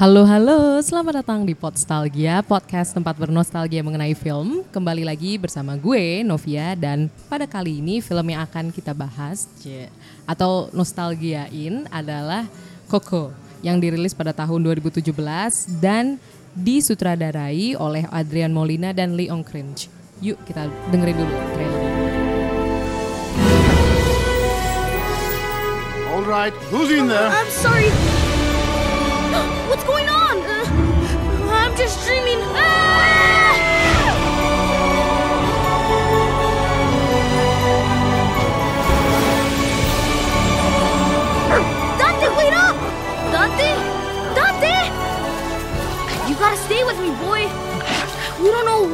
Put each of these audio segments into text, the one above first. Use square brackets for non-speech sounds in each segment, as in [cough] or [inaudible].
Halo halo, selamat datang di Podstalgia, podcast tempat bernostalgia mengenai film. Kembali lagi bersama gue Novia dan pada kali ini film yang akan kita bahas atau nostalgiain adalah Coco yang dirilis pada tahun 2017 dan disutradarai oleh Adrian Molina dan Leon Cringe. Yuk kita dengerin dulu trailernya. All right, who's in there? I'm sorry. [gasps] I'm just dreaming. Ah! Dante, up! Dante! Dante! You gotta stay with me, boy. We don't know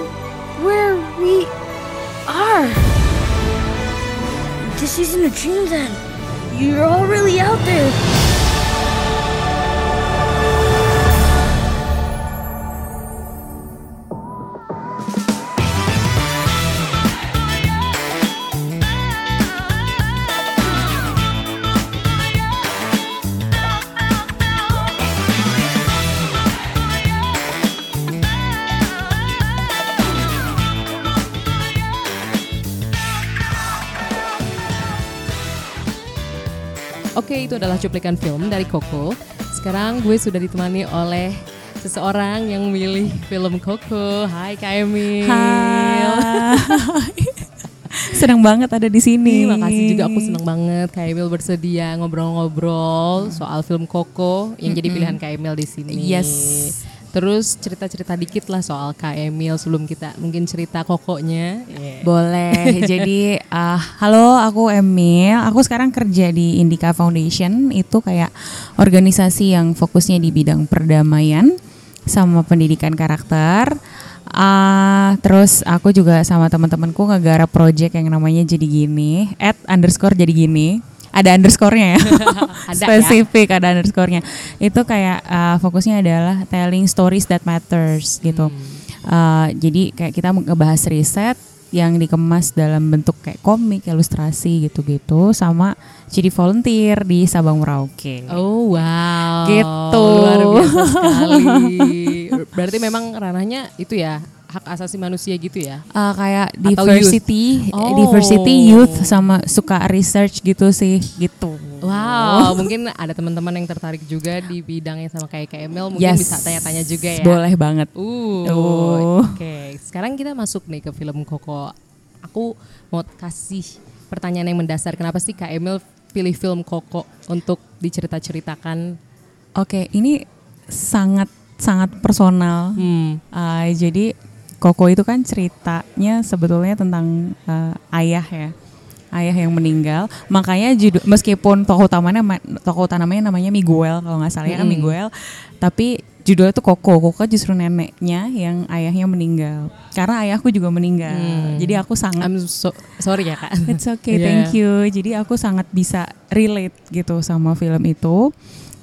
where we are. This isn't a dream then. You're all really out there. Itu adalah cuplikan film dari Coco. Sekarang gue sudah ditemani oleh seseorang yang memilih film Coco. Hai Kak Emil. Hai. [laughs] Senang banget ada di sini. Terima kasih juga aku senang banget Kak Emil bersedia ngobrol-ngobrol soal film Coco yang jadi pilihan Kak Emil di sini. Yes. Terus cerita-cerita dikit lah soal Kak Emil sebelum kita mungkin cerita kokonya. Yeah. Boleh. [laughs] Jadi uh, halo aku Emil. Aku sekarang kerja di Indica Foundation. Itu kayak organisasi yang fokusnya di bidang perdamaian sama pendidikan karakter. Ah, terus aku juga sama teman-temanku ngegarap project yang namanya jadi gini, at underscore jadi gini. Ada underscore-nya ya. [laughs] [laughs] Ada ya. Spesifik ada underscore-nya. Itu kayak ah, fokusnya adalah telling stories that matters gitu. Ah, jadi kayak kita ngebahas riset yang dikemas dalam bentuk kayak komik, ilustrasi gitu-gitu sama jadi volunteer di Sabang Merauke. Oh wow. Gitu. Luar biasa sekali. [laughs] Berarti memang ranahnya itu ya hak asasi manusia gitu ya. Uh, kayak Atau diversity, youth. Oh. diversity youth sama suka research gitu sih, gitu. Wow, [laughs] mungkin ada teman-teman yang tertarik juga di bidangnya sama kayak KML, mungkin Yes. bisa tanya-tanya juga ya. Boleh banget. Uh, Oh. oke. Sekarang kita masuk nih ke film Koko. Aku mau kasih pertanyaan yang mendasar. Kenapa sih Emil pilih film Koko untuk dicerita-ceritakan? Oke, ini sangat sangat personal. Hmm. Uh, jadi Koko itu kan ceritanya sebetulnya tentang uh, ayah ya, ayah yang meninggal. Makanya judul meskipun tokoh utamanya ma- tokoh utamanya namanya Miguel kalau nggak salah ya kan Mm-mm. Miguel, tapi judulnya tuh Koko. Koko justru neneknya yang ayahnya meninggal. Karena ayahku juga meninggal. Hmm. Jadi aku sangat I'm so, sorry ya Kak. It's okay, Yeah. thank you. Jadi aku sangat bisa relate gitu sama film itu.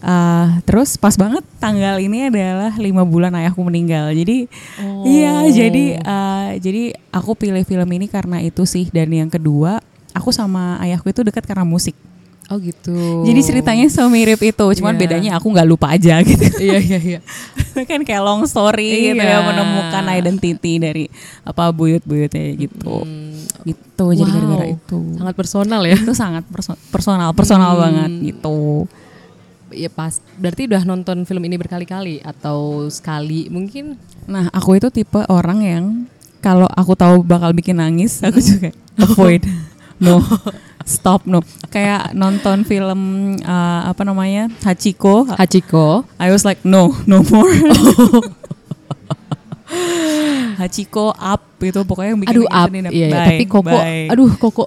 Uh, terus pas banget tanggal ini adalah lima bulan ayahku meninggal. Jadi Oh. iya, jadi uh, jadi aku pilih film ini karena itu sih. Dan yang kedua, aku sama ayahku itu dekat karena musik. Oh gitu. Jadi ceritanya so mirip itu, cuman Yeah. bedanya aku nggak lupa aja [laughs] gitu. iya iya iya. [laughs] kan kayak long story gitu Iya. ya menemukan identity dari apa buyut-buyutnya gitu. Hmm, Gitu. Jadi wow. gara-gara itu. Sangat personal ya. itu sangat perso- personal personal Hmm. banget gitu Ya pas. Berarti udah nonton film ini berkali-kali atau sekali mungkin? nah aku itu tipe orang yang kalau aku tahu bakal bikin nangis aku juga avoid [laughs] no stop no kayak nonton film uh, apa namanya Hachiko Hachiko. I was like no no more [laughs] Hachiko up itu pokoknya yang bikin Aduh up. Iya. Bye, tapi Koko bye. aduh Koko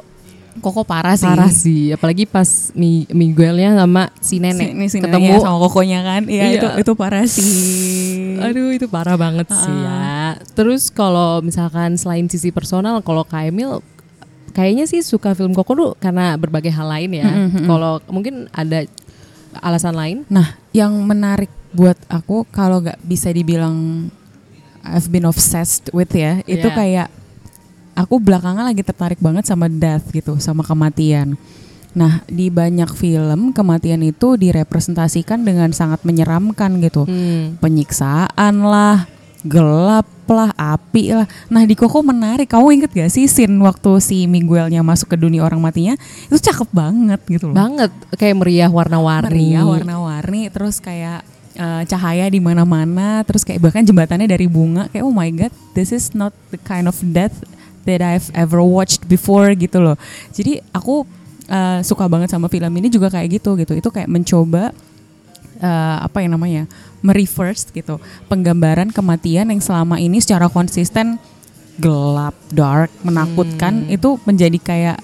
Koko parah sih parah sih. Apalagi pas Mi Miguelnya sama si nenek si, si ketemu. sama kokonya kan iya Iya. itu itu parah sih [laughs] Aduh itu parah banget sih ya. Terus kalau misalkan selain sisi personal, kalau Kak Emil kayaknya sih suka film Koko tuh karena berbagai hal lain ya. Mm-mm, mm-mm. Kalau mungkin ada alasan lain? Nah, yang menarik buat aku kalau nggak bisa dibilang I've been obsessed with ya, itu Iya. kayak aku belakangan lagi tertarik banget sama death gitu, sama kematian. Nah, di banyak film kematian itu direpresentasikan dengan sangat menyeramkan gitu. Hmm. Penyiksaan lah, gelap lah, api lah. Nah, di Koko menarik. Kamu inget gak sih scene waktu si Miguelnya masuk ke dunia orang matinya? Itu cakep banget gitu loh. Banget kayak meriah warna-warni. Meriah warna-warni terus kayak eh, cahaya di mana-mana terus kayak bahkan jembatannya dari bunga kayak oh my god this is not the kind of death that I've ever watched before gitu loh. Jadi aku eh, suka banget sama film ini juga kayak gitu gitu. Itu kayak mencoba eh, apa yang namanya mereverse gitu. Penggambaran kematian yang selama ini secara konsisten gelap dark menakutkan itu menjadi kayak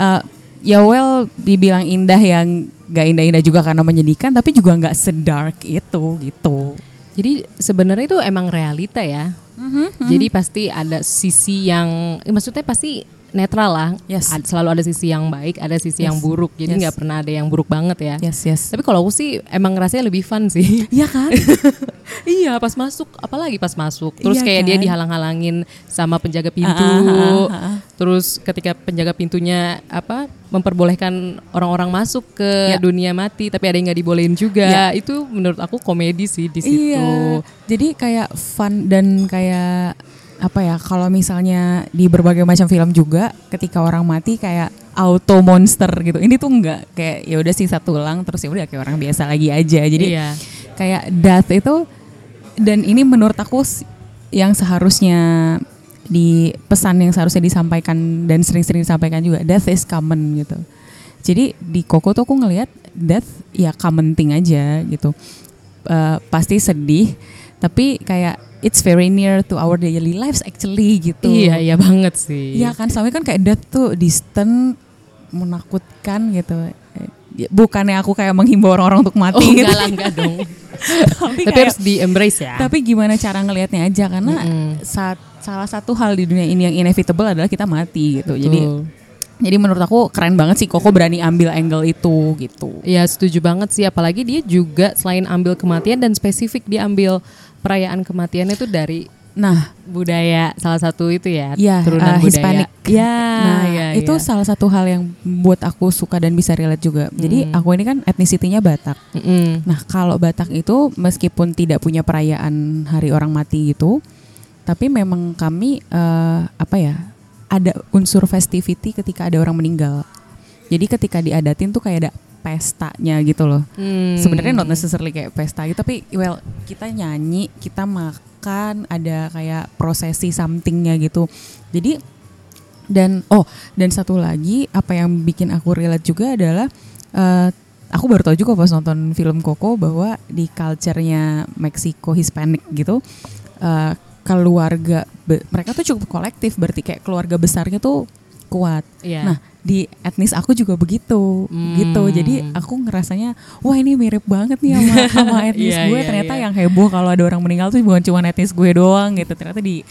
eh, ya well dibilang indah yang gak indah-indah juga karena menyedihkan tapi juga nggak sedark itu gitu Jadi sebenarnya itu emang realita ya. Jadi pasti ada sisi yang, eh, maksudnya pasti netral lah. Yes. Selalu ada sisi yang baik, ada sisi yang Yes. buruk. Jadi Yes. nggak pernah ada yang buruk banget ya. yes yes Tapi kalau aku sih emang rasanya lebih fun sih. [laughs] Iya kan [laughs] iya, pas masuk, apalagi pas masuk. Terus Iya kayak dia kan? dihalang-halangin sama penjaga pintu. Ah, ah, ah, ah. Terus ketika penjaga pintunya apa memperbolehkan orang-orang masuk ke Ya. dunia mati, tapi ada yang nggak dibolehin juga. Ya. Itu menurut aku komedi sih di situ. Iya. Jadi kayak fun dan kayak apa ya kalau misalnya di berbagai macam film juga ketika orang mati kayak auto monster gitu. Ini tuh enggak kayak ya udah sisa tulang terus ya udah kayak orang biasa lagi aja. Jadi Iya. kayak death itu dan ini menurut aku yang seharusnya di pesan yang seharusnya disampaikan dan sering-sering disampaikan juga death is common gitu. Jadi di Koko tuh aku ngelihat death ya common thing aja gitu. Eh, pasti sedih tapi kayak it's very near to our daily lives actually gitu. Iya, iya banget sih. Iya kan, sampai kan kayak death tuh distant, menakutkan gitu. Eh, Bukannya aku kayak menghimbau orang-orang untuk mati Oh gitu. enggak lah, enggak dong. [laughs] tapi, Tapi kayak- harus di embrace ya. tapi gimana cara ngelihatnya aja karena Mm-mm. saat salah satu hal di dunia ini yang inevitable adalah kita mati gitu. Jadi Betul. jadi menurut aku keren banget sih Koko berani ambil angle itu gitu. Iya setuju banget sih apalagi dia juga selain ambil kematian dan spesifik dia ambil perayaan kematiannya itu dari Nah, budaya salah satu itu ya ya turunan uh, budaya. Hispanic. Ya, Nah, ya, itu ya. salah satu hal yang buat aku suka dan bisa relate juga. Jadi Mm. aku ini kan etnisitinya Batak. Mm-mm. Nah, kalau Batak itu meskipun tidak punya perayaan Hari Orang Mati gitu, tapi memang kami eh, apa ya? Ada unsur festivity ketika ada orang meninggal. Jadi ketika diadatin tuh kayak ada pestanya gitu loh. Hmm. Sebenarnya not necessarily kayak pesta gitu, tapi well kita nyanyi, kita makan, ada kayak prosesi somethingnya gitu. Jadi dan oh dan satu lagi apa yang bikin aku relate juga adalah eh, aku baru tahu juga pas nonton film Coco bahwa di culture-nya Meksiko Hispanic gitu eh, keluarga mereka tuh cukup kolektif berarti kayak keluarga besarnya tuh kuat. Iya. Nah, di etnis aku juga begitu, Hmm. gitu. Jadi aku ngerasanya, wah ini mirip banget nih sama, [laughs] sama etnis Iya, gue. iya, Ternyata iya. yang heboh kalau ada orang meninggal tuh bukan cuma etnis gue doang gitu. Ternyata di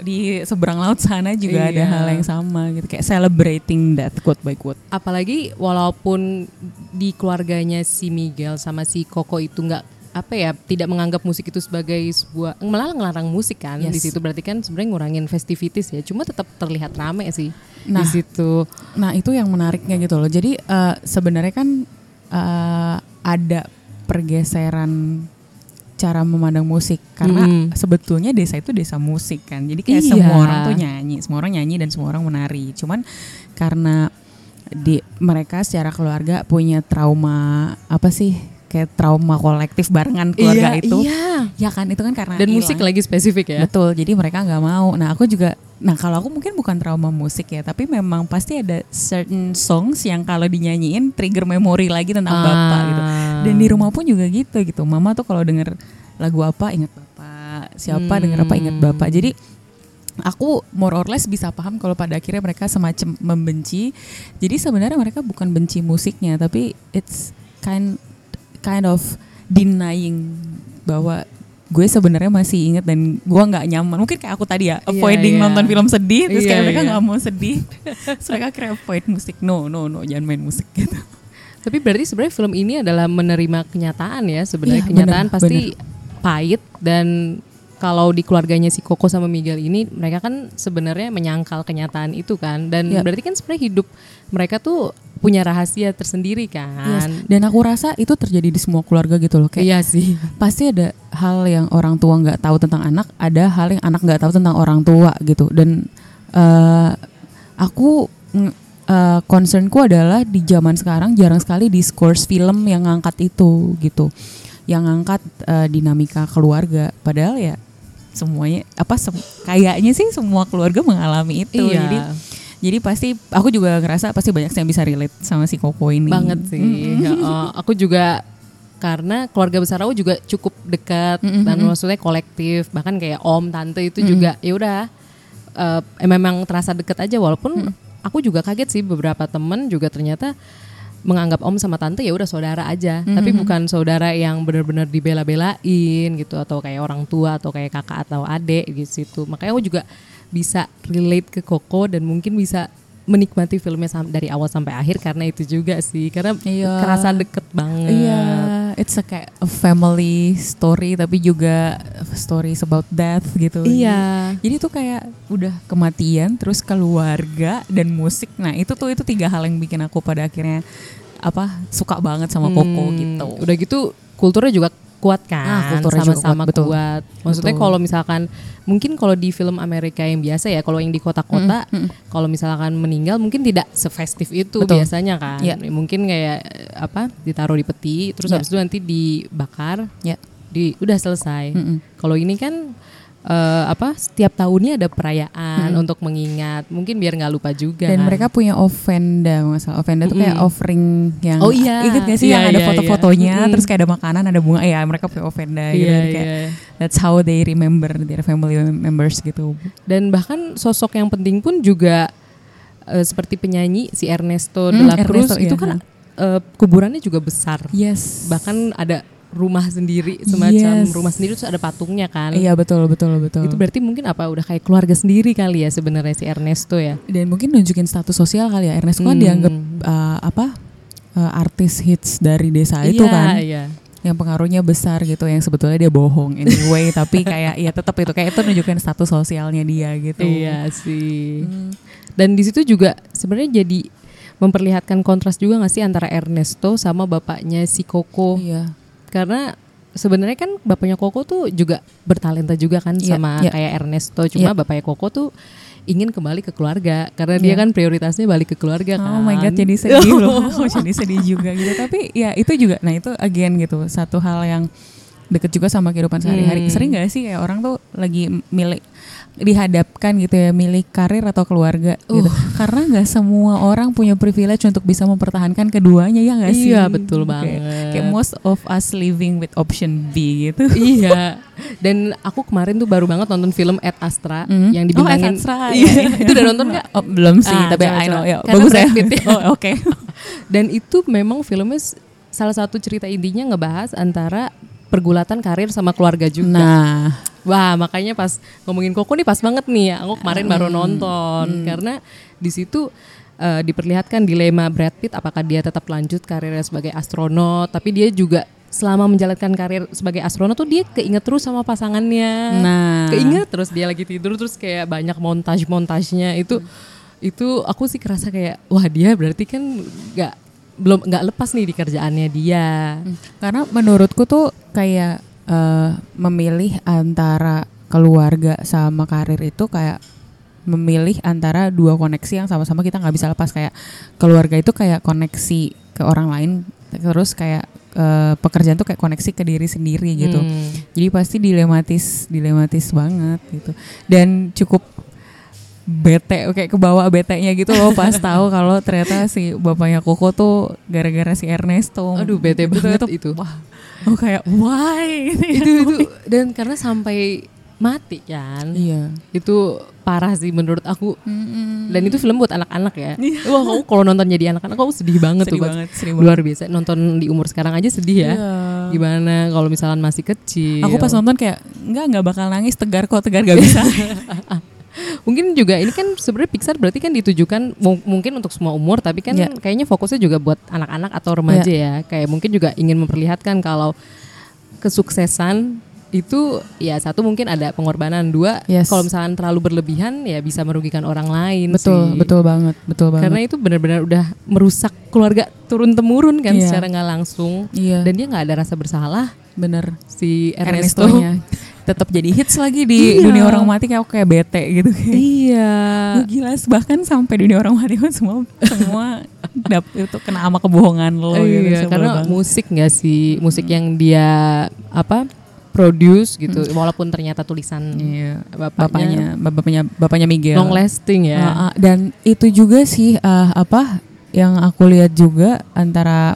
di seberang laut sana juga ada Iya. hal yang sama gitu, kayak celebrating that quote by quote. apalagi walaupun di keluarganya si Miguel sama si Koko itu nggak apa ya tidak menganggap musik itu sebagai sebuah malah ngelarang musik kan Yes. di situ berarti kan sebenarnya ngurangin festivities ya cuma tetap terlihat rame sih Nah. di situ Nah itu yang menariknya gitu loh. Jadi eh, sebenarnya kan eh, ada pergeseran cara memandang musik karena Mm. sebetulnya desa itu desa musik kan. Jadi kayak Iya. semua orang tuh nyanyi, semua orang nyanyi dan semua orang menari. Cuman karena di mereka secara keluarga punya trauma apa sih? Kayak trauma kolektif barengan keluarga Iya, itu. iya. Ya kan itu kan karena dan musik hilang. lagi spesifik ya Betul, jadi mereka nggak mau. Nah aku juga, nah kalau aku mungkin bukan trauma musik ya, tapi memang pasti ada certain songs yang kalau dinyanyiin trigger memori lagi tentang Ah. bapak gitu. Dan di rumah pun juga gitu gitu. Mama tuh kalau denger lagu apa inget bapak, siapa denger apa inget Hmm. bapak. Jadi aku more or less bisa paham kalau pada akhirnya mereka semacam membenci. Jadi sebenarnya mereka bukan benci musiknya, tapi it's kind kind of denying bahwa gue sebenarnya masih inget dan gue nggak nyaman. Mungkin kayak aku tadi ya, Iya, avoiding iya. nonton film sedih, terus Iya, kayak mereka iya. nggak mau sedih, [laughs] terus mereka kayak avoid musik. No, no, no, jangan main musik gitu. Tapi berarti sebenarnya film ini adalah menerima kenyataan ya sebenarnya Iya, kenyataan benar, pasti pahit dan kalau di keluarganya si Coco sama Miguel ini mereka kan sebenarnya menyangkal kenyataan itu kan dan Ya. berarti kan sebenarnya hidup mereka tuh punya rahasia tersendiri Yes. kan. Dan aku rasa itu terjadi di semua keluarga gitu loh. Kayak Iya sih. pasti ada hal yang orang tua nggak tahu tentang anak, ada hal yang anak nggak tahu tentang orang tua gitu. Dan eh, aku eh, concernku adalah di zaman sekarang jarang sekali diskurs film yang ngangkat itu gitu, yang ngangkat eh, dinamika keluarga. Padahal ya semuanya apa sem- kayaknya sih semua keluarga mengalami itu. Iya. Jadi jadi pasti aku juga ngerasa pasti banyak yang bisa relate sama si Koko ini. banget sih. Mm-mm. Ya, eh, aku juga karena keluarga besar aku juga cukup dekat Mm-mm, dan mm-mm. maksudnya kolektif bahkan kayak om tante itu Mm-mm. juga ya udah eh, memang terasa deket aja walaupun aku juga kaget sih beberapa temen juga ternyata menganggap om sama tante ya udah saudara aja. Tapi bukan saudara yang benar-benar dibela-belain gitu atau kayak orang tua atau kayak kakak atau adik gitu. Makanya aku juga bisa relate ke Koko dan mungkin bisa menikmati filmnya dari awal sampai akhir karena itu juga sih karena Iya. kerasa deket banget Iya, it's a kayak a family story tapi juga stories about death gitu. Iya. Jadi tuh kayak udah kematian, terus keluarga dan musik. Nah itu tuh itu tiga hal yang bikin aku pada akhirnya apa suka banget sama Koko Hmm, gitu. Udah gitu kulturnya juga kuat kan, Ah, juga sama-sama kuat, betul. kuat. Maksudnya Betul. kalau misalkan mungkin kalau di film Amerika yang biasa ya, kalau yang di kota-kota, Mm, mm. kalau misalkan meninggal mungkin tidak sefestif itu Betul. biasanya kan. Iya. Mungkin kayak eh, apa ditaruh di peti, terus Iya. habis itu nanti dibakar, Ya. di udah selesai. Mm-mm. Kalau ini kan eh, apa setiap tahunnya ada perayaan untuk mengingat, mungkin biar nggak lupa juga. Dan kan. mereka punya offenda, masalah offenda tuh kayak offering yang Oh iya. inget gak sih Iya, yang ada iya, foto-fotonya, iya. terus kayak ada makanan, ada bunga, ya mereka punya offenda gitu. Iya, Jadi kayak iya. That's how they remember their family members gitu. Dan bahkan sosok yang penting pun juga eh, seperti penyanyi si Ernesto de Hmm, la Cruz Ernesto, itu iya. kan eh, kuburannya juga besar. Yes. Bahkan ada rumah sendiri semacam Yes. rumah sendiri terus ada patungnya kan. Iya betul betul betul. Itu berarti mungkin apa udah kayak keluarga sendiri kali ya sebenarnya si Ernesto ya. Dan mungkin nunjukin status sosial kali ya. Ernest kan Hmm. dianggap uh, apa uh, artis hits dari desa itu Iya, kan, Iya. yang pengaruhnya besar gitu, yang sebetulnya dia bohong anyway, [laughs] tapi kayak ya tetap itu kayak itu nunjukin status sosialnya dia gitu. Iya sih. Hmm. Dan di situ juga sebenarnya jadi memperlihatkan kontras juga nggak sih antara Ernesto sama bapaknya si Coco. Iya. Karena sebenarnya kan bapaknya Koko tuh juga bertalenta juga kan Iya, sama iya. kayak Ernesto cuma Iya. bapaknya Koko tuh ingin kembali ke keluarga karena dia Iya. kan prioritasnya balik ke keluarga kan Oh my god, jadi sedih loh. Aku [laughs] jadi sedih juga gitu. Tapi ya itu juga, nah itu again gitu, satu hal yang deket juga sama kehidupan sehari-hari. Hmm. Sering gak sih kayak orang tuh lagi milik dihadapkan gitu ya milik karir atau keluarga gitu. Uh. Karena nggak semua orang punya privilege untuk bisa mempertahankan keduanya ya nggak sih? Iya, betul banget. Kayak most of us living with option B gitu. [laughs] iya dan aku kemarin tuh baru banget nonton film Ed Astra Hmm. yang Oh, dibintangin Ad Astra, Iya, iya. [laughs] itu udah nonton nggak Oh, belum sih, Ah, tapi coba, I know ya. Karena Bagus ya. Ya. Oh, oke. [laughs] dan itu memang filmnya salah satu cerita intinya ngebahas antara pergulatan karir sama keluarga juga Nah, Wah makanya pas ngomongin Koko nih pas banget nih ya. Aku kemarin baru Hmm. nonton karena di situ eh, diperlihatkan dilema Brad Pitt apakah dia tetap lanjut karirnya sebagai astronot tapi dia juga selama menjalankan karir sebagai astronot tuh dia keinget terus sama pasangannya. Nah. Keinget terus dia lagi tidur terus kayak banyak montaj-montajnya itu itu aku sih kerasa kayak wah dia berarti kan nggak belum nggak lepas nih di kerjaannya dia. Karena menurutku tuh kayak eh, memilih antara keluarga sama karir itu kayak memilih antara dua koneksi yang sama-sama kita nggak bisa lepas kayak keluarga itu kayak koneksi ke orang lain terus kayak eh, pekerjaan tuh kayak koneksi ke diri sendiri gitu. Hmm. Jadi pasti dilematis dilematis banget gitu. Dan cukup bete kayak kebawa betenya gitu loh pas [laughs] tahu kalau ternyata si bapaknya Koko tuh gara-gara si Ernesto. Aduh bete Gitu, banget itu- itu. Wah, oh kayak why? itu itu dan karena sampai mati kan Iya. itu parah sih menurut aku dan itu film buat anak-anak ya Iya. wah aku kalau nonton jadi anak-anak aku sedih banget Sedih tuh banget, sedih luar biasa nonton di umur sekarang aja sedih ya Iya. gimana kalau misalkan masih kecil Aku pas nonton kayak enggak enggak bakal nangis tegar kok tegar gak bisa. [laughs] mungkin juga ini kan sebenarnya Pixar berarti kan ditujukan mu- mungkin untuk semua umur tapi kan Iya. kayaknya fokusnya juga buat anak-anak atau remaja ya kayak mungkin juga ingin memperlihatkan kalau kesuksesan itu ya satu mungkin ada pengorbanan, dua Yes. kalau misalkan terlalu berlebihan ya bisa merugikan orang lain betul sih. betul banget betul banget Karena itu benar-benar udah merusak keluarga turun temurun kan Iya. secara nggak langsung. iya Dan dia nggak ada rasa bersalah bener si Ernesto. Ernesto-nya [laughs] tetap jadi hits lagi di Iya. dunia orang mati kayak kayak bete gitu iya. Gue gila bahkan sampai dunia orang mati pun semua semua dap, itu kena sama kebohongan lo gitu iya, karena banget. Hmm. musik nggak sih musik yang dia apa produce gitu, walaupun ternyata tulisan iya bapaknya, bapaknya bapaknya bapaknya Miguel long lasting ya. Ah, ah. dan itu juga sih ah, apa yang aku lihat juga antara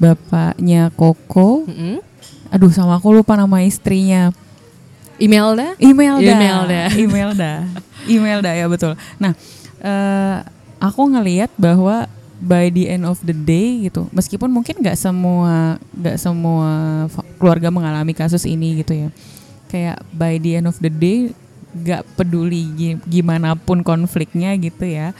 bapaknya Koko Mm-mm. Aduh sama aku lupa nama istrinya. Imelda? Imelda. Imelda. Imelda. [laughs] Imelda ya betul. Nah eh, aku ngelihat bahwa by the end of the day gitu meskipun mungkin nggak semua nggak semua keluarga mengalami kasus ini gitu ya kayak by the end of the day nggak peduli gi- gimana pun konfliknya gitu ya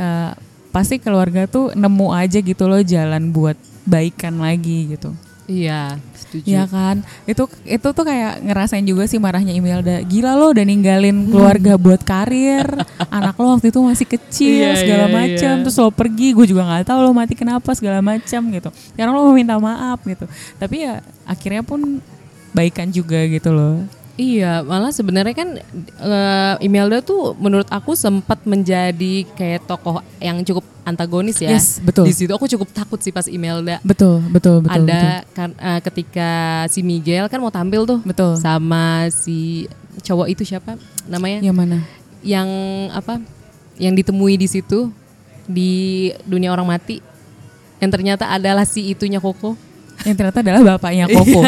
eh, pasti keluarga tuh nemu aja gitu loh jalan buat baikan lagi gitu Iya, setuju. Ya kan, itu itu tuh kayak ngerasain juga sih marahnya Imelda. Gila lo udah ninggalin keluarga buat karir, anak lo waktu itu masih kecil Iya, segala iya, macam, iya. terus lo pergi, gue juga nggak tahu lo mati kenapa segala macam gitu. Sekarang lo mau minta maaf gitu, tapi ya akhirnya pun baikan juga gitu loh. Iya, malah sebenarnya kan eh, Imelda tuh menurut aku sempat menjadi kayak tokoh yang cukup antagonis ya. Yes, betul. Di situ aku cukup takut sih pas Imelda Betul, betul, betul. ada kan eh, ketika si Miguel kan mau tampil tuh betul. betul. sama si cowok itu siapa namanya? Yang mana? Yang apa? Yang ditemui di situ di dunia orang mati. Yang ternyata adalah si itunya Koko. Yang ternyata adalah bapaknya Koko.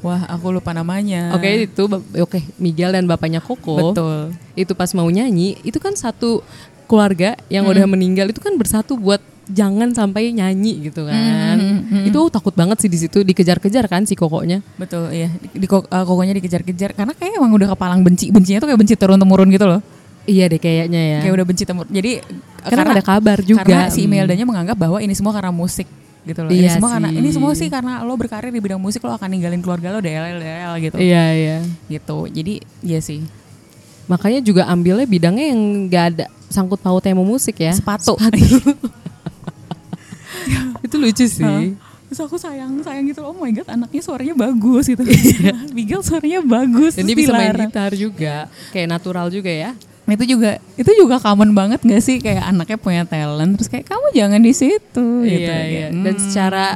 Wah, aku lupa namanya. Oke, itu bap- oke Miguel dan bapaknya Koko. Betul. itu pas mau nyanyi itu kan satu keluarga yang udah meninggal itu kan bersatu buat jangan sampai nyanyi gitu kan Mm, itu takut banget sih di situ dikejar-kejar kan si kokonya Betul, iya. Di, di ko- uh, kokonya dikejar-kejar karena kayak emang udah kepalang benci. Bencinya tuh kayak benci turun temurun gitu loh. iya deh kayaknya ya Kayak udah benci temur. Jadi karena, ada kabar juga Karena si Hmm. Imeldanya menganggap bahwa ini semua karena musik gitu loh. Iya ini semua karena sih. ini semua sih karena lo berkarir di bidang musik lo akan ninggalin keluarga lo DL DL gitu. iya iya Gitu. Jadi iya sih. makanya juga ambilnya bidangnya yang gak ada sangkut pautnya sama musik ya Sepatu. [laughs] itu lucu sih Hah? Terus aku sayang sayang gitu. Oh my god, anaknya suaranya bagus gitu. Miguel suaranya bagus. Iya. dan dia bisa main gitar juga kayak natural juga ya itu juga itu juga common banget gak sih kayak anaknya punya talent terus kayak kamu jangan di situ gitu. Iya, iya. Kayak, Dan hmm. secara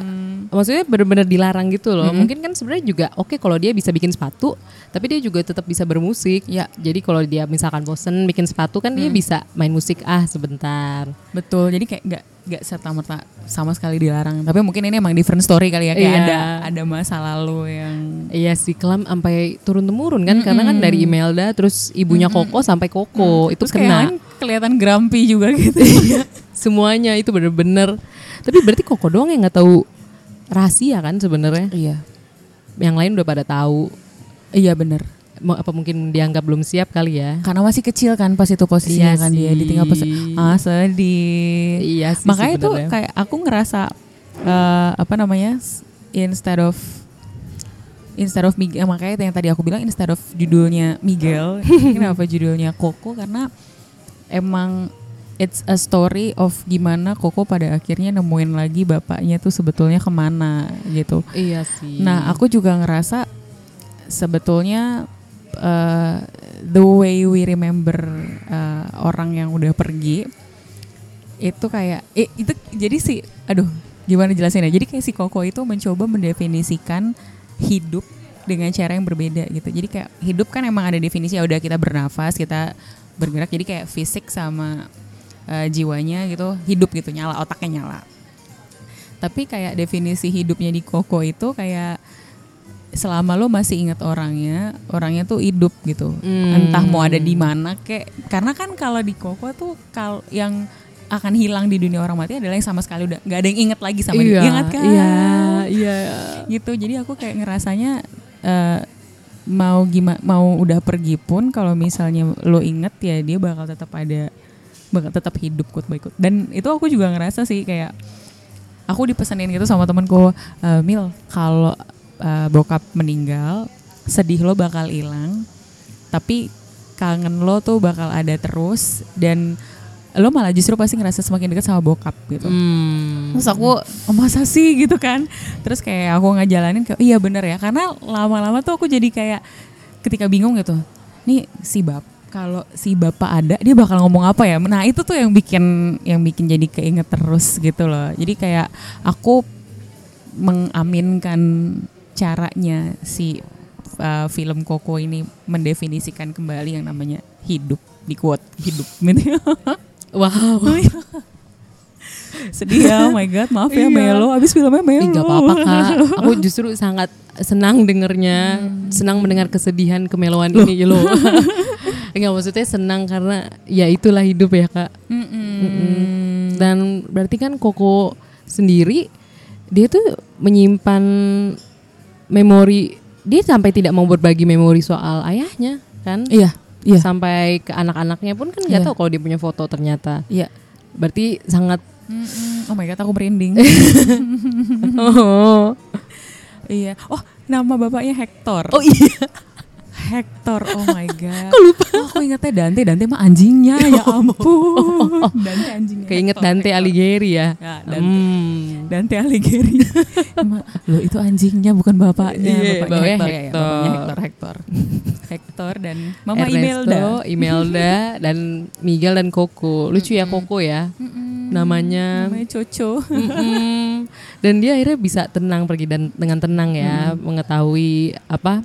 maksudnya benar-benar dilarang gitu loh. Mungkin kan sebenarnya juga oke kalau dia bisa bikin sepatu, tapi dia juga tetap bisa bermusik. Ya. Jadi kalau dia misalkan bosen bikin sepatu kan dia bisa main musik ah sebentar. betul jadi kayak nggak nggak serta merta sama sekali dilarang tapi mungkin ini emang different story kali ya kayak Iya. ada ada masa lalu yang Iya sih kelam sampai turun temurun kan karena kan dari Imelda terus ibunya Koko sampai Koko itu terus kena kelihatan grumpy juga gitu [laughs] semuanya itu bener-bener. Tapi berarti Koko doang yang nggak tahu rahasia kan sebenarnya. iya Yang lain udah pada tahu. iya bener Apa mungkin dianggap belum siap kali ya? karena masih kecil kan pas itu posisinya Iya kan dia sih. ditinggal pas ah sedih Iya sih makanya tuh sebenarnya. kayak aku ngerasa eh, apa namanya instead of instead of Miguel makanya yang tadi aku bilang instead of judulnya Miguel [laughs] kenapa judulnya Coco karena emang it's a story of gimana Coco pada akhirnya nemuin lagi bapaknya tuh sebetulnya ke mana gitu Iya sih. Nah, aku juga ngerasa sebetulnya uh, the way we remember uh, orang yang udah pergi itu kayak eh, itu jadi sih aduh gimana jelasin ya. Jadi kayak si Koko itu mencoba mendefinisikan hidup dengan cara yang berbeda gitu. Jadi kayak hidup kan emang ada definisi ya udah kita bernafas, kita bergerak jadi kayak fisik sama uh, jiwanya gitu hidup gitu nyala otaknya nyala. Tapi kayak definisi hidupnya di Koko itu kayak selama lo masih ingat orangnya, orangnya tuh hidup gitu. Hmm. Entah mau ada di mana kek. Karena kan kalau di Koko tuh kal yang akan hilang di dunia orang mati adalah yang sama sekali udah nggak ada yang inget lagi sama dia. Ingat kan? Iya, iya. Gitu. Jadi aku kayak ngerasanya eh, mau gimana mau udah pergi pun kalau misalnya lo inget ya dia bakal tetap ada tetap hidup quote by quote. Dan itu aku juga ngerasa sih kayak aku dipesanin gitu sama temanku "Eh, Mil kalau eh, bokap meninggal sedih lo bakal hilang tapi kangen lo tuh bakal ada terus dan lo malah justru pasti ngerasa semakin dekat sama bokap gitu Hmm. Terus aku oh, masa sih gitu kan Terus kayak aku ngejalanin kayak iya bener ya Karena lama-lama tuh aku jadi kayak ketika bingung gitu Nih si bap kalau si bapak ada dia bakal ngomong apa ya Nah itu tuh yang bikin yang bikin jadi keinget terus gitu loh Jadi kayak aku mengaminkan caranya si uh, film Koko ini mendefinisikan kembali yang namanya hidup di quote hidup [laughs] gitu. Wow. [laughs] Sedih ya, oh my god, maaf ya Iya. Melo, abis filmnya Melo. Ih, gak apa-apa kak. [laughs] Aku justru sangat senang dengernya, Hmm. senang mendengar kesedihan kemeloan ini loh. Enggak maksudnya senang karena ya itulah hidup ya kak. Mm-mm. Dan berarti kan Koko sendiri dia tuh menyimpan memori dia sampai tidak mau berbagi memori soal ayahnya kan? Iya, iya, Sampai ke anak-anaknya pun kan nggak Iya. tahu kalau dia punya foto ternyata. iya. Berarti sangat Mm-mm. Oh my god, aku merinding. [laughs] oh, iya. Oh, nama bapaknya Hector. oh iya. Hector, oh my [laughs] god. Kok lupa? Oh, aku ingetnya Dante, Dante mah anjingnya, ya ampun. Dante anjingnya. Keinget Hector, Dante Hector. Alighieri ya. Ya, Dante. Hmm. Dante Alighieri. [laughs] Emang, Loh itu anjingnya bukan bapaknya, Iya, bapaknya Hector, ya, ya, Hector. bapaknya Hector, Hector. [laughs] Hector dan Mama Ernesto, Imelda. Imelda dan Miguel dan Coco. Lucu ya Coco ya Mm-mm. namanya. Namanya Coco. Mm-mm. Dan dia akhirnya bisa tenang pergi dan dengan tenang ya mengetahui apa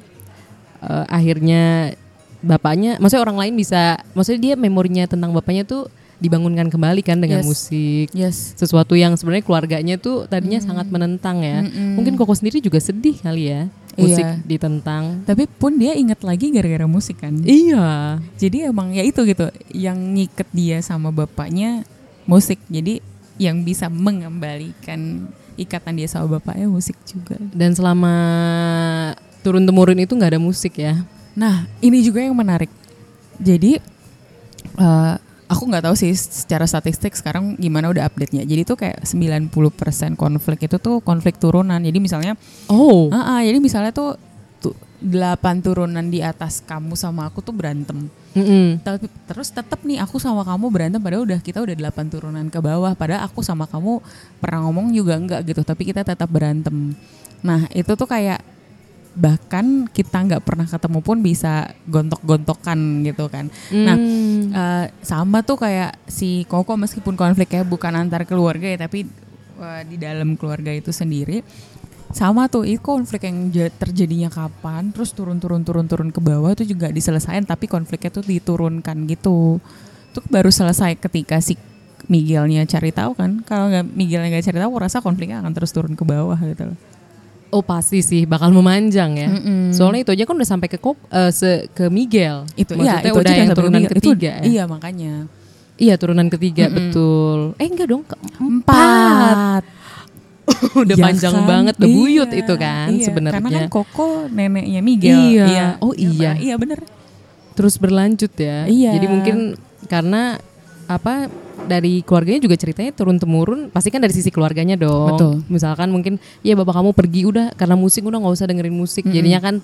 eh, akhirnya bapaknya, maksudnya orang lain bisa, maksudnya dia memorinya tentang bapaknya tuh dibangunkan kembali kan dengan Yes. musik. Yes. Sesuatu yang sebenarnya keluarganya tuh tadinya sangat menentang ya. Mm-mm. Mungkin Koko sendiri juga sedih kali ya musik Iya. ditentang. Tapi pun dia ingat lagi gara-gara musik kan. Iya. Jadi emang ya itu gitu, yang ngiket dia sama bapaknya musik. Jadi yang bisa mengembalikan ikatan dia sama bapaknya musik juga. Dan selama turun temurun itu nggak ada musik ya. Nah, ini juga yang menarik. Jadi eh, aku nggak tahu sih secara statistik sekarang gimana udah update-nya. Jadi tuh kayak 90% konflik itu tuh konflik turunan. Jadi misalnya Oh. ah, ah, jadi misalnya tuh tuh delapan turunan di atas kamu sama aku tuh berantem. Mm-mm. Tapi terus tetap nih aku sama kamu berantem padahal udah kita udah delapan turunan ke bawah. Padahal aku sama kamu pernah ngomong juga enggak gitu, tapi kita tetap berantem. Nah, itu tuh kayak bahkan kita nggak pernah ketemu pun bisa gontok-gontokan gitu kan. Nah, Hmm. Eh, sama tuh kayak si Koko meskipun konfliknya bukan antar keluarga ya tapi eh, di dalam keluarga itu sendiri sama tuh itu konflik yang ja- terjadinya kapan terus turun turun turun turun ke bawah itu juga diselesain tapi konfliknya tuh diturunkan gitu tuh baru selesai ketika si Miguelnya cari tahu kan kalau nggak Miguelnya nggak cari tahu rasa konfliknya akan terus turun ke bawah gitu loh Oh pasti sih bakal memanjang ya. Mm-mm. Soalnya itu aja kan udah sampai ke Kok eh, se ke Miguel. itu Maksudnya ya itu udah yang turunan Miguel. Itu- ketiga ya. iya makanya Iya turunan ketiga Mm-mm. betul. Eh enggak dong keempat. empat [laughs] udah Ya panjang kan? banget, udah buyut Iya, itu kan iya. sebenarnya. Karena kan Koko neneknya Miguel. Iya. Oh, iya. Iya bener. Terus berlanjut ya. Iya. Jadi mungkin karena apa dari keluarganya juga ceritanya turun temurun pasti kan dari sisi keluarganya dong. Betul. Misalkan mungkin ya bapak kamu pergi udah karena musik udah nggak usah dengerin musik. Jadinya kan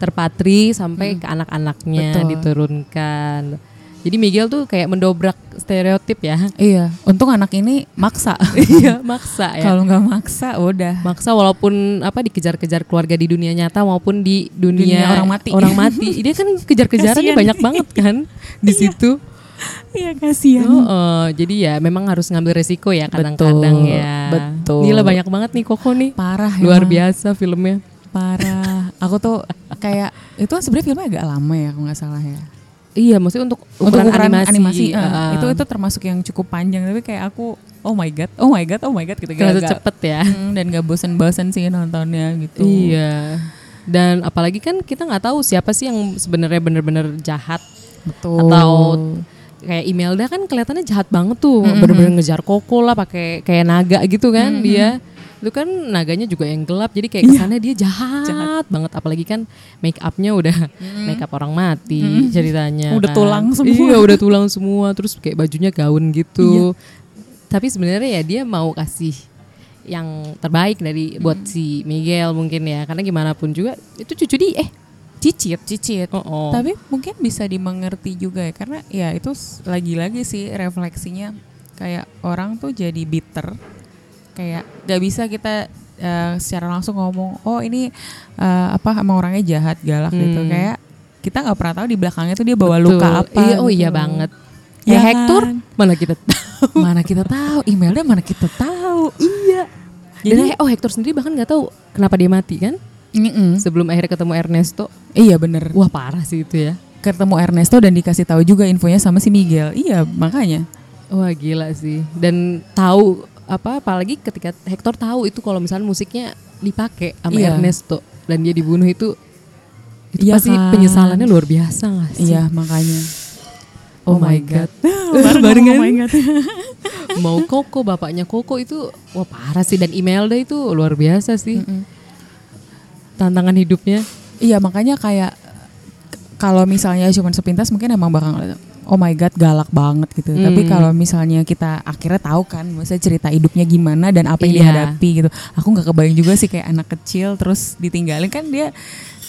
terpatri sampai ke anak-anaknya diturunkan. Jadi Miguel tuh kayak mendobrak stereotip ya. [laughs] Iya. Untung anak ini maksa. Iya, maksa ya. Kalau nggak maksa udah. maksa walaupun apa dikejar-kejar keluarga di dunia nyata maupun di dunia, Dunia orang mati. Orang mati. Dia kan [laughs] kejar-kejarannya banyak banget kan [laughs] di situ. [laughs] Iya kasihan. Oh, oh, jadi ya memang harus ngambil resiko ya kadang-kadang ya. betul. Gila banyak banget nih Koko nih. Parah Luar emang. biasa filmnya. Parah. Aku tuh kayak itu kan sebenarnya filmnya agak lama ya kalau nggak salah ya. Iya, maksudnya untuk Untuk ukuran, animasi, eh, uh, itu itu termasuk yang cukup panjang tapi kayak aku oh my god, oh my god, oh my god gitu Gak- cepet ya. Hmm, dan gak bosen-bosen sih nontonnya gitu. Iya. Dan apalagi kan kita nggak tahu siapa sih yang sebenarnya bener-bener jahat Betul. atau kayak Imelda kan kelihatannya jahat banget tuh, Mm-mm. bener-bener ngejar Koko lah pakai kayak naga gitu kan dia. Itu kan naganya juga yang gelap, jadi kayak kesannya dia jahat, banget. Apalagi kan make upnya udah make up orang mati ceritanya. Udah kan. tulang semua. Iya [laughs] udah tulang semua, terus kayak bajunya gaun gitu. Tapi sebenarnya ya dia mau kasih yang terbaik dari buat si Miguel mungkin ya, karena gimana pun juga itu cucu dia, eh cicit. cicit. Oh, oh. Tapi mungkin bisa dimengerti juga ya karena ya itu lagi-lagi sih refleksinya kayak orang tuh jadi bitter. Kayak gak bisa kita eh, secara langsung ngomong, "Oh, ini eh, apa emang orangnya jahat, galak gitu." Hmm. Kayak kita nggak pernah tahu di belakangnya tuh dia bawa Betul. luka apa. Iya, oh gitu iya banget. Ya Ya Hector, kan? mana kita tahu. [laughs] Mana kita tahu, emailnya mana kita tahu. iya. Jadi- Dan oh Hector sendiri bahkan nggak tahu kenapa dia mati kan? Mm-mm. Sebelum akhirnya ketemu Ernesto. Iya bener. Wah parah sih itu ya. Ketemu Ernesto dan dikasih tahu juga infonya sama si Miguel. Iya makanya. Wah gila sih. Dan tahu apa apalagi ketika Hector tahu itu kalau misalnya musiknya dipakai sama Iya. Ernesto dan dia dibunuh itu itu Iya pasti kan? penyesalannya luar biasa gak sih? Iya makanya. Oh, my god. [laughs] Barengan. Barengan. Oh my god. Mau Koko bapaknya Koko itu wah parah sih dan Imelda itu luar biasa sih. Mm-mm. Tantangan hidupnya. Iya makanya kayak kalau misalnya cuma sepintas mungkin emang bakal oh my god galak banget gitu. Hmm. Tapi kalau misalnya kita akhirnya tahu kan, maksudnya cerita hidupnya gimana dan apa yang Iya. dihadapi gitu. Aku nggak kebayang juga sih kayak anak kecil terus ditinggalin kan dia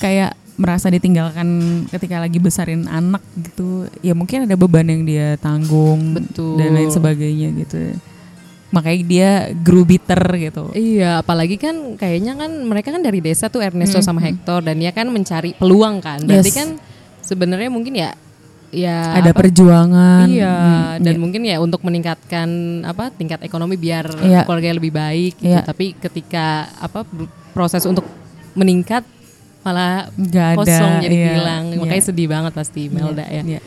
kayak merasa ditinggalkan ketika lagi besarin anak gitu. Ya mungkin ada beban yang dia tanggung Betul. dan lain sebagainya gitu. Makanya dia grew bitter gitu. Iya, apalagi kan kayaknya kan mereka kan dari desa tuh Ernesto Hmm, sama Hector dan dia kan mencari peluang kan. Berarti Yes. kan sebenarnya mungkin ya ya ada apa, perjuangan. Iya, Hmm, dan iya. mungkin ya untuk meningkatkan apa tingkat ekonomi biar Iya. keluarga lebih baik gitu. Iya. Tapi ketika apa proses untuk meningkat malah Nggak ada, kosong jadi iya, hilang. iya. Makanya sedih banget pasti Melda ya. Iya.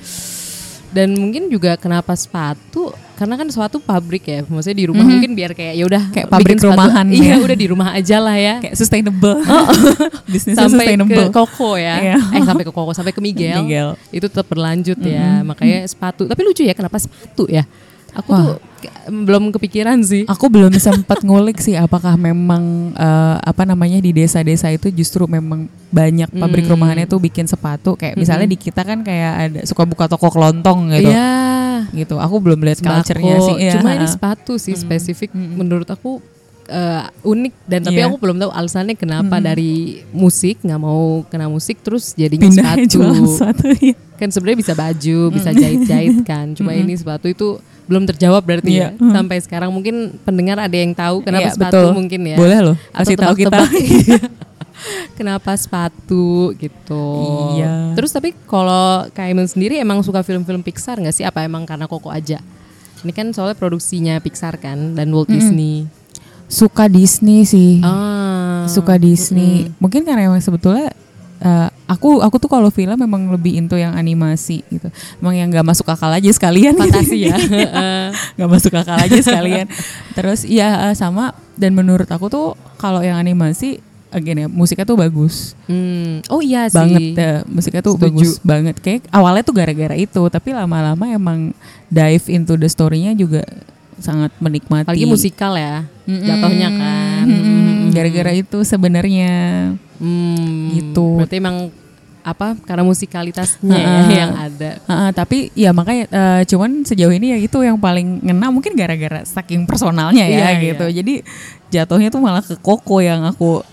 Dan mungkin juga kenapa sepatu? Karena kan suatu pabrik ya. Maksudnya di rumah Mhm. mungkin biar kayak ya udah Kayak pabrik sepatu. rumahan Iya, ya. udah di rumah aja lah ya. kayak sustainable. [laughs] [laughs] Bisnisnya sampai ke sustainable. Koko ya. Iya. Eh sampai ke Koko, sampai ke Miguel. Miguel. Itu tetap berlanjut ya. Makanya sepatu. Tapi lucu ya kenapa sepatu ya? Aku Wah. tuh ke- belum kepikiran sih. Aku belum sempat ngulik sih apakah memang eh, apa namanya di desa-desa itu justru memang banyak pabrik Hmm. rumahannya tuh bikin sepatu kayak misalnya di kita kan kayak ada suka buka toko kelontong gitu. Iya. Gitu. Aku belum lihat culture-nya sih. Iya, Cuma ini sepatu sih spesifik menurut aku eh, unik dan tapi Iya. aku belum tahu alasannya kenapa dari musik nggak mau kena musik terus jadinya Pindahnya sepatu. sepatu ya. Kan sebenarnya bisa baju, bisa jahit-jahit kan. Cuma ini sepatu itu belum terjawab berarti Iya. ya. Sampai sekarang mungkin pendengar ada yang tahu kenapa Iya, sepatu betul. mungkin ya. Boleh loh, kasih tahu kita. [laughs] kenapa sepatu gitu. Iya. Terus tapi kalau Emil sendiri emang suka film-film Pixar nggak sih? Apa emang karena Koko aja? Ini kan soalnya produksinya Pixar kan dan Walt Disney. Suka Disney sih. Ah. suka Disney. Mungkin karena emang sebetulnya eh, aku aku tuh kalau film memang lebih into yang animasi gitu. Emang yang nggak masuk akal aja sekalian. gitu. Fantasi ya. [laughs] Heeh. nggak masuk akal aja sekalian. Terus ya sama dan menurut aku tuh kalau yang animasi again ya musiknya tuh bagus Hmm. Oh iya sih. banget ya. musiknya tuh Setuju. bagus banget kayak awalnya tuh gara-gara itu tapi lama-lama emang dive into the story-nya juga sangat menikmati Apalagi musikal ya. Mm-mm. Jatuhnya kan. Mm-mm. gara-gara itu sebenarnya Hmm, Gitu. Berarti emang apa karena musikalitasnya ya Heeh. yang ada. Heeh, tapi ya makanya eh, cuman sejauh ini ya itu yang paling ngena mungkin gara-gara saking personalnya ya Iya, gitu. Jadi jatuhnya tuh malah ke Koko yang aku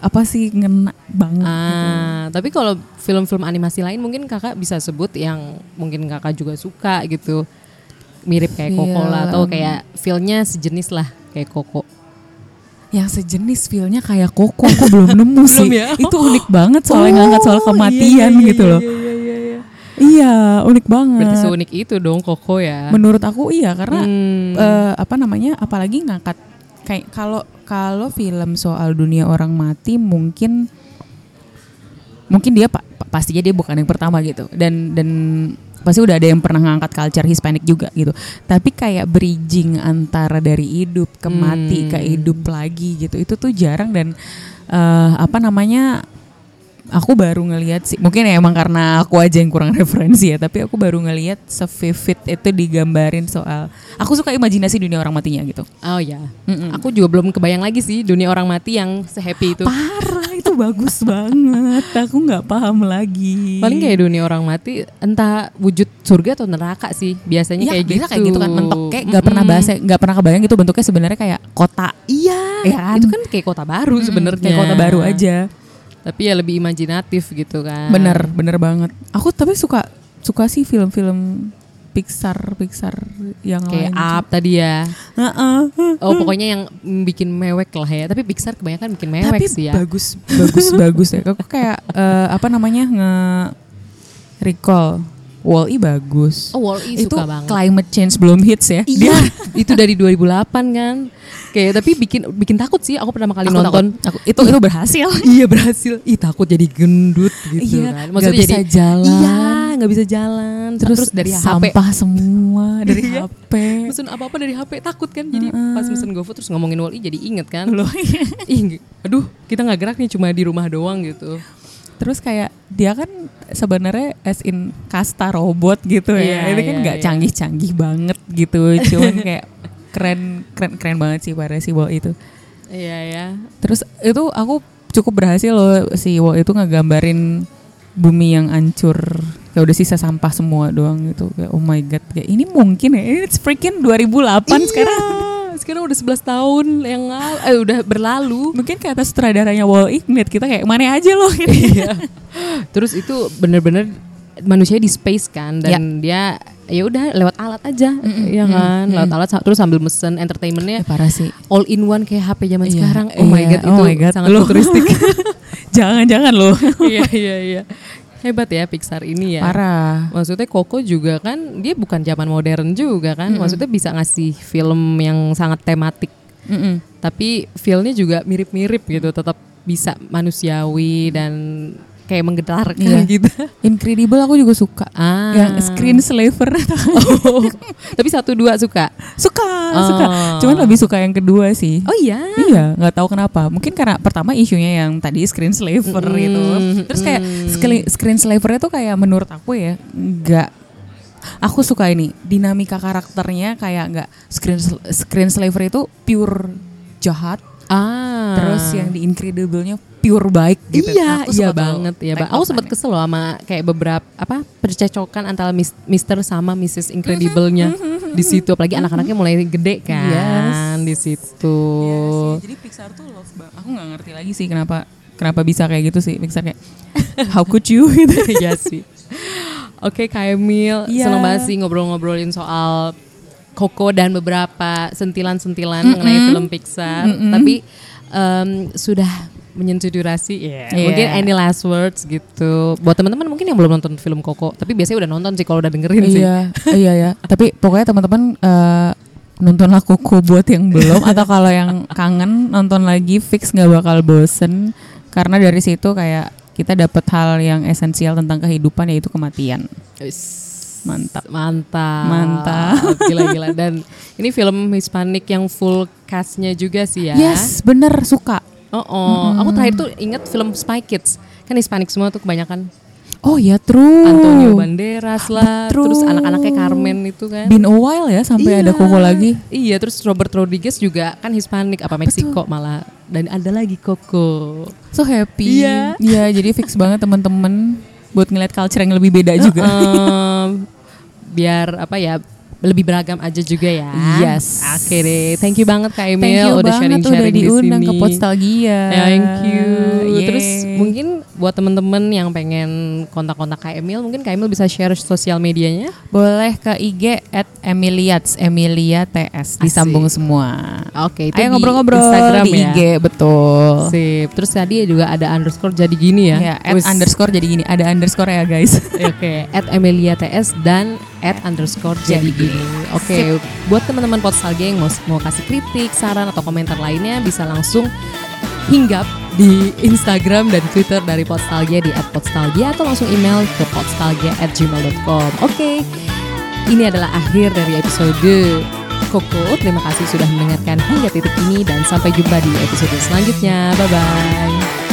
apa sih ngena banget. gitu. Ah, tapi kalau film-film animasi lain mungkin kakak bisa sebut yang mungkin kakak juga suka gitu. Mirip kayak Koko lah atau Film. kayak feel-nya sejenis lah kayak Koko. Yang sejenis feelnya kayak Koko aku belum nemu [laughs] sih. Belum ya? Itu unik banget soalnya ngangkat soal Oh, kematian iya, iya, gitu iya, loh. Iya, iya, iya, iya. Iya, unik banget. Berarti seunik itu dong Koko ya. Menurut aku iya karena Hmm. eh, apa namanya apalagi ngangkat kayak kalau kalau film soal dunia orang mati mungkin mungkin dia pa- pa- pastinya dia bukan yang pertama gitu dan dan pasti udah ada yang pernah ngangkat culture Hispanic juga gitu tapi kayak bridging antara dari hidup ke mati Hmm. ke hidup lagi gitu itu tuh jarang dan eh, apa namanya aku baru ngelihat sih mungkin ya emang karena aku aja yang kurang [laughs] referensi ya tapi aku baru ngelihat sevivid itu digambarin soal aku suka imajinasi dunia orang matinya gitu Oh ya. Mm-mm. Aku juga belum kebayang lagi sih dunia orang mati yang sehappy itu. parah itu bagus [laughs] banget aku nggak paham lagi Paling kayak dunia orang mati entah wujud surga atau neraka sih. Biasanya Iya, kayak biasa gitu. kayak gitu kan mentok kayak nggak pernah bahas nggak pernah kebayang itu bentuknya sebenarnya kayak kota Iya, Iya kan? itu kan kayak kota baru sebenarnya. kayak kota baru aja Tapi ya lebih imajinatif gitu kan. Bener, bener banget. Aku tapi suka suka sih film-film Pixar, Pixar yang Kayak lain. Up tadi ya. Heeh. Oh pokoknya yang bikin mewek lah ya. Tapi Pixar kebanyakan bikin mewek tapi sih ya. bagus, bagus, bagus ya. Aku kayak eh, apa namanya nge recall Wall-E bagus. Oh Wall-E itu suka banget. climate change belum hits ya. Iya, [laughs] itu dari 2008 kan. Kayak tapi bikin bikin takut sih. Aku pertama kali Aku nonton. takut. Aku, itu itu berhasil. [laughs] iya berhasil. Ih takut jadi gendut gitu Iya, kan. nggak bisa jalan. Iya, nggak bisa jalan. Terus, dari HP. sampah semua [laughs] dari Iya. HP. Mesen apa-apa dari HP takut kan. Jadi pas mesen GoFood terus ngomongin Wall-E jadi inget kan. Loh, Ih, aduh kita nggak gerak nih cuma di rumah doang gitu. Terus kayak dia kan sebenarnya as in kasta robot gitu ya. Iya, Itu kan iya, nggak iya. canggih-canggih banget gitu. Cuman [laughs] kayak keren keren keren banget sih pada si Wall itu. Iya ya. Terus itu aku cukup berhasil loh si Wall itu ngegambarin bumi yang hancur kayak udah sisa sampah semua doang gitu kayak oh my god kayak ini mungkin ya ini it's freaking 2008 sekarang Iya, Sekarang udah 11 tahun yang ngal- eh, udah berlalu. mungkin kata sutradaranya Wall E ngeliat kita kayak mana aja loh [laughs] gitu. Iya. Terus itu bener-bener manusia di space kan dan dia ya udah lewat alat aja ya kan? lewat alat terus sambil mesen entertainmentnya. Ya, parah sih. All in one kayak HP zaman Iya, sekarang. Oh my iya, god oh itu my God. sangat Loh. futuristik. [laughs] Jangan-jangan loh [laughs] iya iya iya hebat ya Pixar ini ya. Parah. Maksudnya Coco juga kan dia bukan zaman modern juga kan. Maksudnya bisa ngasih film yang sangat tematik. Mm-mm. tapi feelnya juga mirip-mirip gitu tetap bisa manusiawi dan kayak menggetarkan Iya. gitu Incredible aku juga suka ah yang screen slaver Oh, [laughs] tapi satu dua suka. suka Oh. suka cuman lebih suka yang kedua sih Oh iya. Iya, nggak tahu kenapa. Mungkin karena pertama isunya yang tadi screen slaver Mm, itu. Terus kayak screen, screen slavernya tuh kayak menurut aku ya nggak. Aku suka ini dinamika karakternya kayak nggak screen screen slaver itu pure jahat. Ah. Terus yang di Incredible-nya pure baik gitu. Iya, Aku iya banget ya, Bang. Aku sempat kesel loh sama kayak beberapa apa percecokan antara Mis- Mister sama Mrs. Incredible-nya di situ apalagi anak-anaknya mulai gede kan di situ. Iya sih, Jadi Pixar tuh love banget. Aku nggak ngerti lagi sih kenapa kenapa bisa kayak gitu sih Pixar kayak [laughs] how could you gitu. [laughs] Iya sih. Oke, Kak Emil, Iya. seneng banget sih ngobrol-ngobrolin soal Coco dan beberapa sentilan-sentilan mengenai film Pixar. Tapi em, sudah menyentuh durasi, ya. Iya. mungkin any last words gitu. Buat teman-teman mungkin yang belum nonton film Coco, tapi biasanya udah nonton sih kalau udah dengerin sih. Iya, iya ya. [laughs] Tapi pokoknya teman-teman eh, nontonlah Koko buat yang belum atau kalau yang kangen nonton lagi fix nggak bakal bosen karena dari situ kayak kita dapat hal yang esensial tentang kehidupan yaitu kematian. Mantap. Mantap. Mantap. [laughs] Gila-gila. Dan ini film Hispanic yang full castnya juga sih ya. Yes, bener suka. Oh, oh. aku terakhir tuh ingat film Spy Kids. Kan Hispanic semua tuh kebanyakan. Oh ya true. Antonio Banderas lah, Betul. terus anak-anaknya Carmen itu kan. Been a while ya sampai ada Koko lagi. Iya, terus Robert Rodriguez juga kan Hispanic apa Meksiko malah. Dan ada lagi Coco. So happy. Iya. Iya, jadi fix banget teman-teman buat ngeliat culture yang lebih beda juga. Em, biar apa ya lebih beragam aja juga ya. Yes. Oke deh, thank you banget Kak Emil Thank you udah banget sharing-sharing udah di diundang sini. ke Podstalgia. Thank you. Mungkin buat temen-temen yang pengen kontak-kontak Kak Emil, mungkin Kak Emil bisa share sosial medianya. boleh ke IG at Emiliats Emilia TS disambung semua. Oke, itu Ayo di ngobrol-ngobrol Instagram di ya. IG betul. Sip. Terus tadi juga ada underscore jadi gini ya. Ya, at Wis. underscore jadi gini, ada underscore ya guys. [laughs] Oke, at Emilia TS dan at underscore jadi gini. Oke, buat teman-teman Podstalgia yang mau, mau kasih kritik, saran atau komentar lainnya bisa langsung hinggap di Instagram dan Twitter dari Podstalgia di @podstalgia atau langsung email ke podstalgia@gmail.com. Oke, ini adalah akhir dari episode Koko. Terima kasih sudah mendengarkan hingga titik ini dan sampai jumpa di episode selanjutnya. Bye bye.